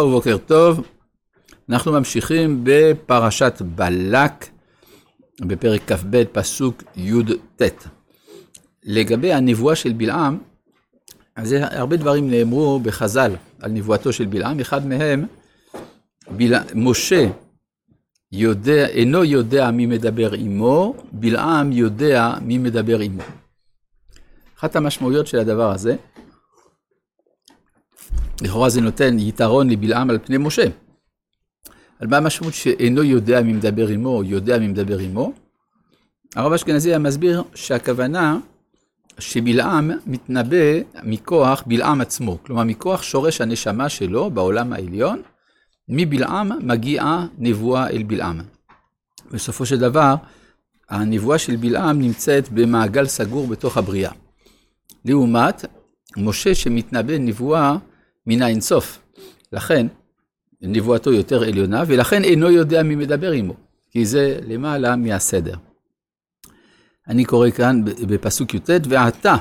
בוקר טוב. אנחנו ממשיכים בפרשת בלק, בפרק כ"ב, פסוק י"ט. לגבי הנבואה של בלעם, אז הרבה דברים נאמרו בחז"ל על נבואתו של בלעם. אחד מהם, בלע... משה יודע, אינו יודע מי מדבר עמו, בלעם יודע מי מדבר עמו. אחת המשמעויות של הדבר הזה, לכאורה זה נותן יתרון לבלעם על פני משה. על מה המשמעות שאינו יודע מי מדבר עמו, יודע מי מדבר עמו? הרב אשכנזי היה מסביר שהכוונה שבלעם מתנבא מכוח בלעם עצמו, כלומר מכוח שורש הנשמה שלו בעולם העליון, מבלעם מגיעה נבואה אל בלעם. בסופו של דבר, הנבואה של בלעם נמצאת במעגל סגור בתוך הבריאה. לעומת משה שמתנבא נבואה מן האינסוף. לכן, נבואתו יותר עליונה, ולכן אינו יודע מי מדבר עמו, כי זה למעלה מהסדר. אני קורא כאן בפסוק י"ט, ועתה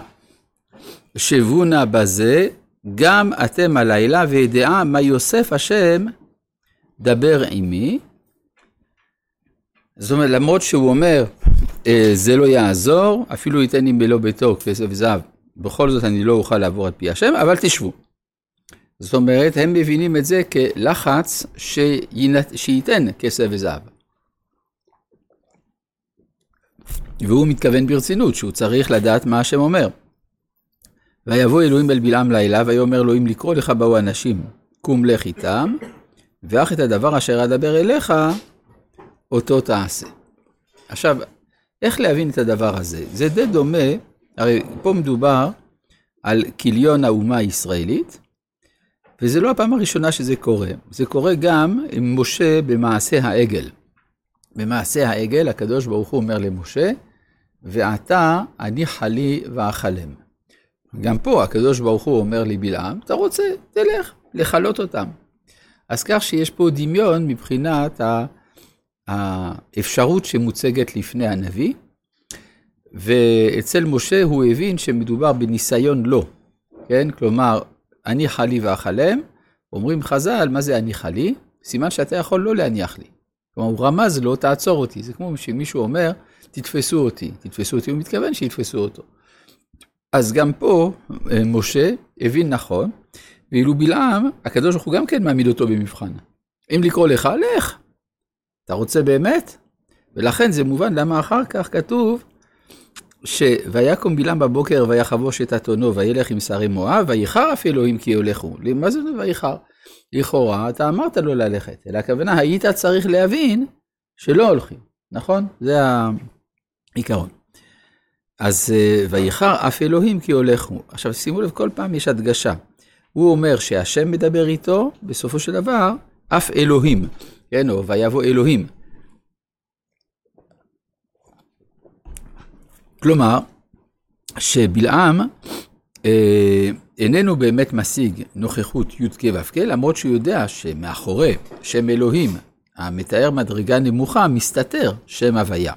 שבו נא בזה, גם אתם הלילה, וידעה מה יוסף השם דבר עמי. זאת אומרת, למרות שהוא אומר, אה, זה לא יעזור, אפילו ייתן לי מלוא ביתו כסף וזהב, בכל זאת אני לא אוכל לעבור על פי השם, אבל תשבו. זאת אומרת, הם מבינים את זה כלחץ שינת, שייתן כסף וזהב. והוא מתכוון ברצינות, שהוא צריך לדעת מה השם אומר. ויבוא אלוהים אל בלעם לילה, ויאמר אלוהים לקרוא לך באו אנשים, קום לך איתם, ואך את הדבר אשר אדבר אליך, אותו תעשה. עכשיו, איך להבין את הדבר הזה? זה די דומה, הרי פה מדובר על כיליון האומה הישראלית, וזה לא הפעם הראשונה שזה קורה, זה קורה גם עם משה במעשה העגל. במעשה העגל הקדוש ברוך הוא אומר למשה, ועתה אני חלי ואכלם. גם פה הקדוש ברוך הוא אומר לבלעם, אתה רוצה, תלך, לכלות אותם. אז כך שיש פה דמיון מבחינת האפשרות שמוצגת לפני הנביא, ואצל משה הוא הבין שמדובר בניסיון לא, כן? כלומר, אני חלי ואכלם, אומרים חז"ל, מה זה אני חלי? סימן שאתה יכול לא להניח לי. כלומר, הוא רמז לו, תעצור אותי. זה כמו שמישהו אומר, תתפסו אותי. תתפסו אותי, הוא מתכוון שיתפסו אותו. אז גם פה, אה, משה הבין נכון, ואילו בלעם, הקדוש ברוך הוא גם כן מעמיד אותו במבחן. אם לקרוא לך, לך. אתה רוצה באמת? ולכן זה מובן למה אחר כך כתוב, שויקום בלעם בבוקר ויחבוש את אתונו וילך עם שרי מואב, ויחר אף אלוהים כי יולכו. מה זה ויחר? לכאורה, אתה אמרת לו ללכת, אלא הכוונה, היית צריך להבין שלא הולכים, נכון? זה העיקרון. אז אה, ויחר אף אלוהים כי הולכו. עכשיו שימו לב, כל פעם יש הדגשה. הוא אומר שהשם מדבר איתו, בסופו של דבר, אף אלוהים, כן, או ויבוא אלוהים. כלומר, שבלעם אה, איננו באמת משיג נוכחות י"ק ו"ק, למרות שהוא יודע שמאחורי שם אלוהים, המתאר מדרגה נמוכה, מסתתר שם הוויה.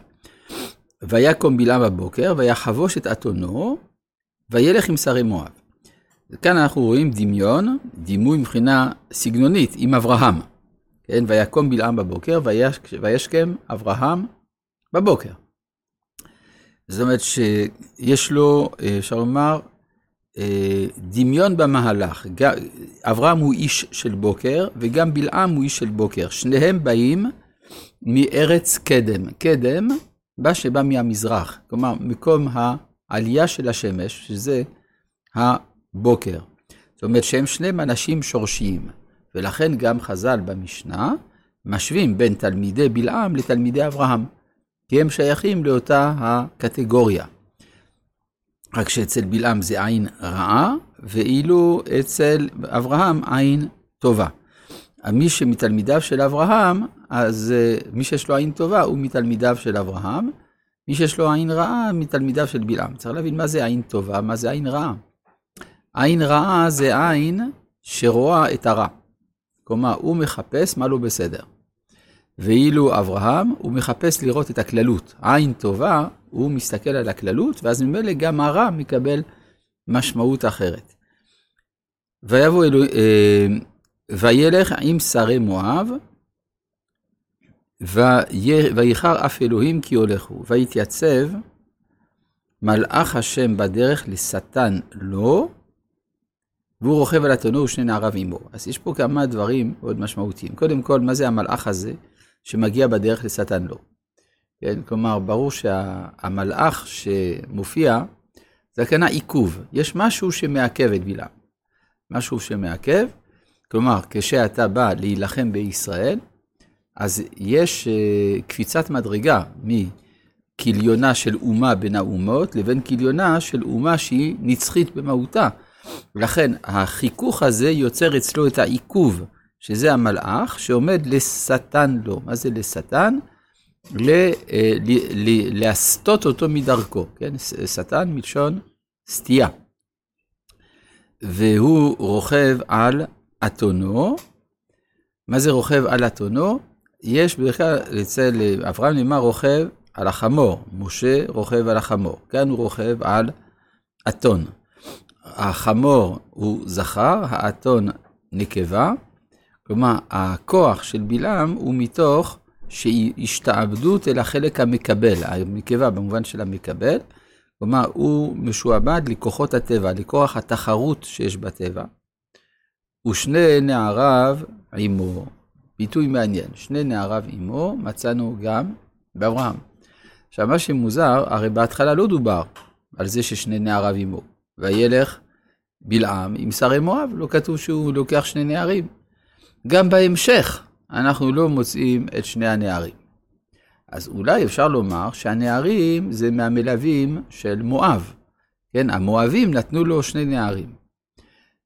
ויקום בלעם בבוקר, ויחבוש את אתונו, וילך עם שרי מואב. כאן אנחנו רואים דמיון, דימוי מבחינה סגנונית עם אברהם. כן, ויקום בלעם בבוקר, וישכם אברהם בבוקר. זאת אומרת שיש לו, אפשר לומר, אה, דמיון במהלך. אברהם הוא איש של בוקר, וגם בלעם הוא איש של בוקר. שניהם באים מארץ קדם. קדם, בא שבא מהמזרח. כלומר, מקום העלייה של השמש, שזה הבוקר. זאת אומרת שהם שניהם אנשים שורשיים. ולכן גם חז"ל במשנה משווים בין תלמידי בלעם לתלמידי אברהם. כי הם שייכים לאותה הקטגוריה. רק שאצל בלעם זה עין רעה, ואילו אצל אברהם עין טובה. מי שמתלמידיו של אברהם, אז אה, מי שיש לו עין טובה הוא מתלמידיו של אברהם, מי שיש לו עין רעה, מתלמידיו של בלעם. צריך להבין מה זה עין טובה, מה זה עין רעה. עין רעה זה עין שרואה את הרע. כלומר, הוא מחפש מה לא בסדר. ואילו אברהם, הוא מחפש לראות את הכללות. עין טובה, הוא מסתכל על הכללות, ואז ממילא גם הרע מקבל משמעות אחרת. ויבוא אלוהים, אה, וילך עם שרי מואב, ויחר אף אלוהים כי הולכו, ויתייצב מלאך השם בדרך לשטן לו, והוא רוכב על אתונו ושני נעריו עמו. אז יש פה כמה דברים מאוד משמעותיים. קודם כל, מה זה המלאך הזה שמגיע בדרך לשטן לו? כן, כלומר, ברור שהמלאך שמופיע, זה הכוונה עיכוב. יש משהו שמעכב את בלעם. משהו שמעכב, כלומר, כשאתה בא להילחם בישראל, אז יש uh, קפיצת מדרגה מכליונה של אומה בין האומות לבין כליונה של אומה שהיא נצחית במהותה. ולכן החיכוך הזה יוצר אצלו את העיכוב, שזה המלאך שעומד לשטן לו. מה זה לשטן? ל, אה, ל, ל, להסטות אותו מדרכו, כן? שטן מלשון סטייה. והוא רוכב על אתונו. מה זה רוכב על אתונו? יש בדרך כלל אצל אברהם נאמר רוכב על החמור, משה רוכב על החמור, כאן הוא רוכב על אתון. החמור הוא זכר, האתון נקבה, כלומר הכוח של בלעם הוא מתוך השתעבדות אל החלק המקבל, הנקבה במובן של המקבל, כלומר הוא משועבד לכוחות הטבע, לכוח התחרות שיש בטבע. ושני נעריו עמו, ביטוי מעניין, שני נעריו עמו מצאנו גם באברהם. עכשיו מה שמוזר, הרי בהתחלה לא דובר על זה ששני נעריו עמו. וילך בלעם עם שרי מואב, לא כתוב שהוא לוקח שני נערים. גם בהמשך אנחנו לא מוצאים את שני הנערים. אז אולי אפשר לומר שהנערים זה מהמלווים של מואב. כן, המואבים נתנו לו שני נערים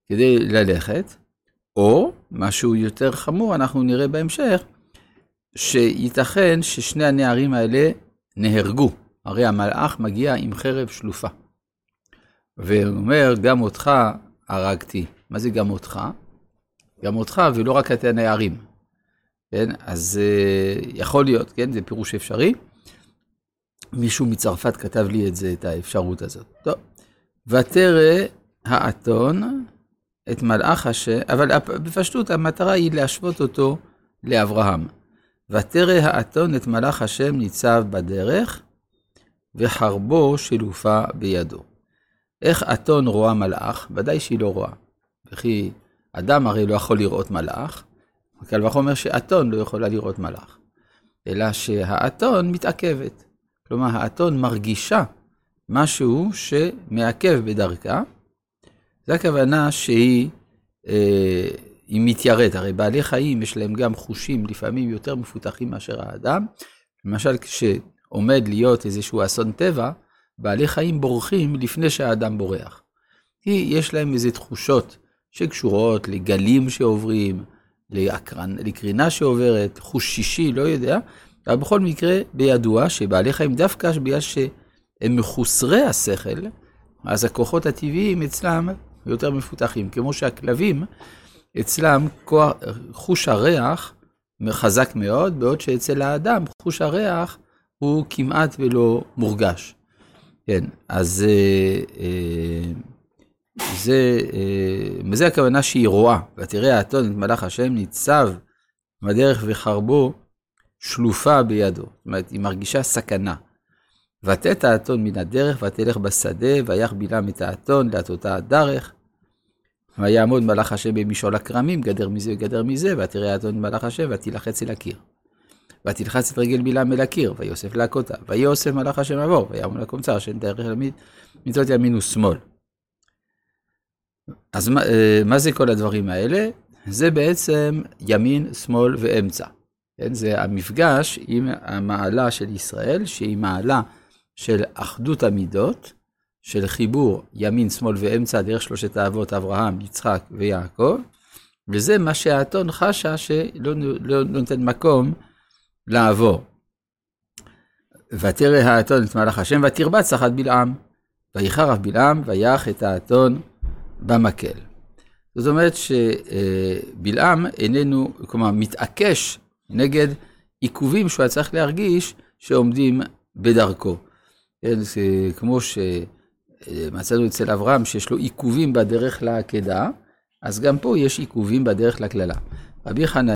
כדי ללכת, או משהו יותר חמור, אנחנו נראה בהמשך, שייתכן ששני הנערים האלה נהרגו. הרי המלאך מגיע עם חרב שלופה. והוא אומר, גם אותך הרגתי. מה זה גם אותך? גם אותך ולא רק את הנערים. כן, אז uh, יכול להיות, כן, זה פירוש אפשרי. מישהו מצרפת כתב לי את זה, את האפשרות הזאת. טוב, ותרא האתון את מלאך השם, אבל בפשטות המטרה היא להשוות אותו לאברהם. ותרא האתון את מלאך השם ניצב בדרך, וחרבו שלופה בידו. איך אתון רואה מלאך? ודאי שהיא לא רואה. וכי אדם הרי לא יכול לראות מלאך, קל וחומר שאתון לא יכולה לראות מלאך. אלא שהאתון מתעכבת. כלומר, האתון מרגישה משהו שמעכב בדרכה. זו הכוונה שהיא אה, מתייראת. הרי בעלי חיים יש להם גם חושים לפעמים יותר מפותחים מאשר האדם. למשל, כשעומד להיות איזשהו אסון טבע, בעלי חיים בורחים לפני שהאדם בורח. כי יש להם איזה תחושות שקשורות לגלים שעוברים, לאקרן, לקרינה שעוברת, חוש שישי, לא יודע, אבל בכל מקרה, בידוע שבעלי חיים דווקא בגלל שהם מחוסרי השכל, אז הכוחות הטבעיים אצלם יותר מפותחים, כמו שהכלבים, אצלם חוש הריח חזק מאוד, בעוד שאצל האדם חוש הריח הוא כמעט ולא מורגש. כן, אז אה, אה, זה, מזה אה, הכוונה שהיא רואה. ותראה האתון את מלאך השם ניצב בדרך וחרבו שלופה בידו. זאת אומרת, היא מרגישה סכנה. ותת האתון מן הדרך ותלך בשדה, ויח בלעם את האתון להטותה הדרך. ויעמוד מלאך השם במשעול הכרמים, גדר מזה וגדר מזה, ותראה האתון מלאך השם ותילחץ אל הקיר. ותלחץ את רגל בלעם אל הקיר, ויוסף להכותה. ויוסף מלאך השם עבור, ויעמוד לקומצר, שאין דרך מצוות ימין ושמאל. אז מה, אה, מה זה כל הדברים האלה? זה בעצם ימין, שמאל ואמצע. כן? זה המפגש עם המעלה של ישראל, שהיא מעלה של אחדות המידות, של חיבור ימין, שמאל ואמצע דרך שלושת האבות, אברהם, יצחק ויעקב, וזה מה שהאתון חשה שלא לא נותן מקום לעבור. ותרא האתון את מלאך השם ותרבץ אחת בלעם. ויחר אף בלעם ויח את האתון במקל. זאת אומרת שבלעם איננו, כלומר, מתעקש נגד עיכובים שהוא היה צריך להרגיש שעומדים בדרכו. כן, כמו שמצאנו אצל אברהם שיש לו עיכובים בדרך לעקדה, אז גם פה יש עיכובים בדרך לקללה. רבי חנן